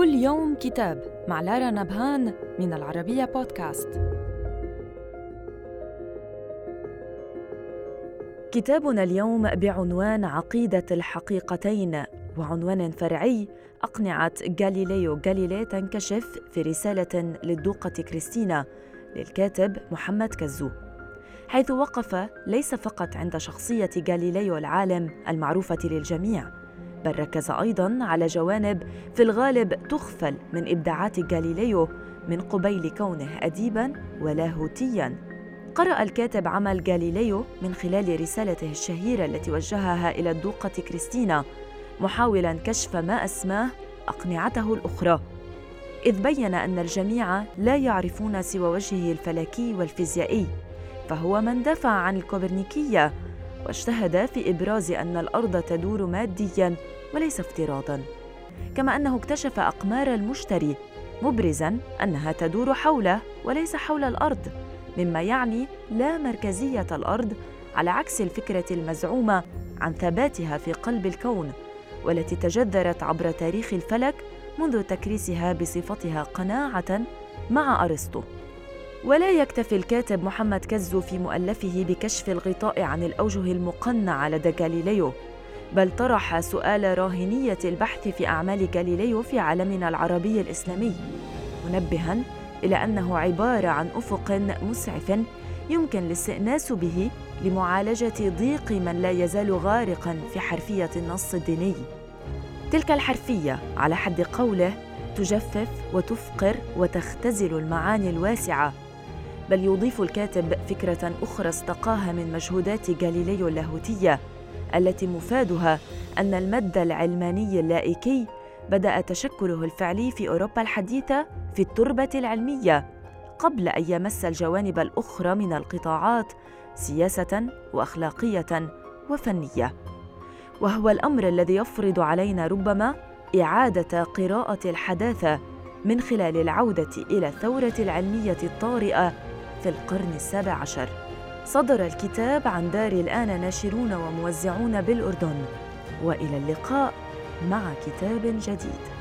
كل يوم كتاب مع لارا نبهان من العربية بودكاست. كتابنا اليوم بعنوان عقيدة الحقيقتين وعنوان فرعي أقنعة غاليليو غاليلي تنكشف في رسالة للدوقة كريستينا للكاتب محمد كزو. حيث وقف ليس فقط عند شخصية غاليليو العالم المعروفة للجميع بل ركز أيضا على جوانب في الغالب تغفل من إبداعات غاليليو من قبيل كونه أديبا ولاهوتيا قرأ الكاتب عمل غاليليو من خلال رسالته الشهيرة التي وجهها إلى الدوقة كريستينا محاولا كشف ما أسماه أقنعته الأخرى. إذ بين أن الجميع لا يعرفون سوى وجهه الفلكي والفيزيائي فهو من دافع عن الكوبرنيكية واجتهد في إبراز أن الأرض تدور ماديا وليس افتراضا. كما أنه اكتشف أقمار المشتري مبرزا أنها تدور حوله وليس حول الأرض مما يعني لا مركزية الأرض على عكس الفكرة المزعومة عن ثباتها في قلب الكون والتي تجذرت عبر تاريخ الفلك منذ تكريسها بصفتها قناعة مع أرسطو. ولا يكتفي الكاتب محمد كزو في مؤلفه بكشف الغطاء عن الأوجه المقنعة لدى غاليليو بل طرح سؤال راهنية البحث في أعمال غاليليو في عالمنا العربي الإسلامي منبها إلى أنه عبارة عن أفق مسعف يمكن الاستئناس به لمعالجة ضيق من لا يزال غارقا في حرفية النص الديني. تلك الحرفية على حد قوله تجفف وتفقر وتختزل المعاني الواسعة بل يضيف الكاتب فكرة أخرى استقاها من مجهودات غاليليو اللاهوتية التي مفادها أن المد العلماني اللائكي بدأ تشكله الفعلي في أوروبا الحديثة في التربة العلمية قبل أن يمس الجوانب الأخرى من القطاعات سياسة وأخلاقية وفنية. وهو الأمر الذي يفرض علينا ربما إعادة قراءة الحداثة من خلال العودة إلى الثورة العلمية الطارئة في القرن السابع عشر. صدر الكتاب عن دار الآن ناشرون وموزعون بالأردن. وإلى اللقاء مع كتاب جديد.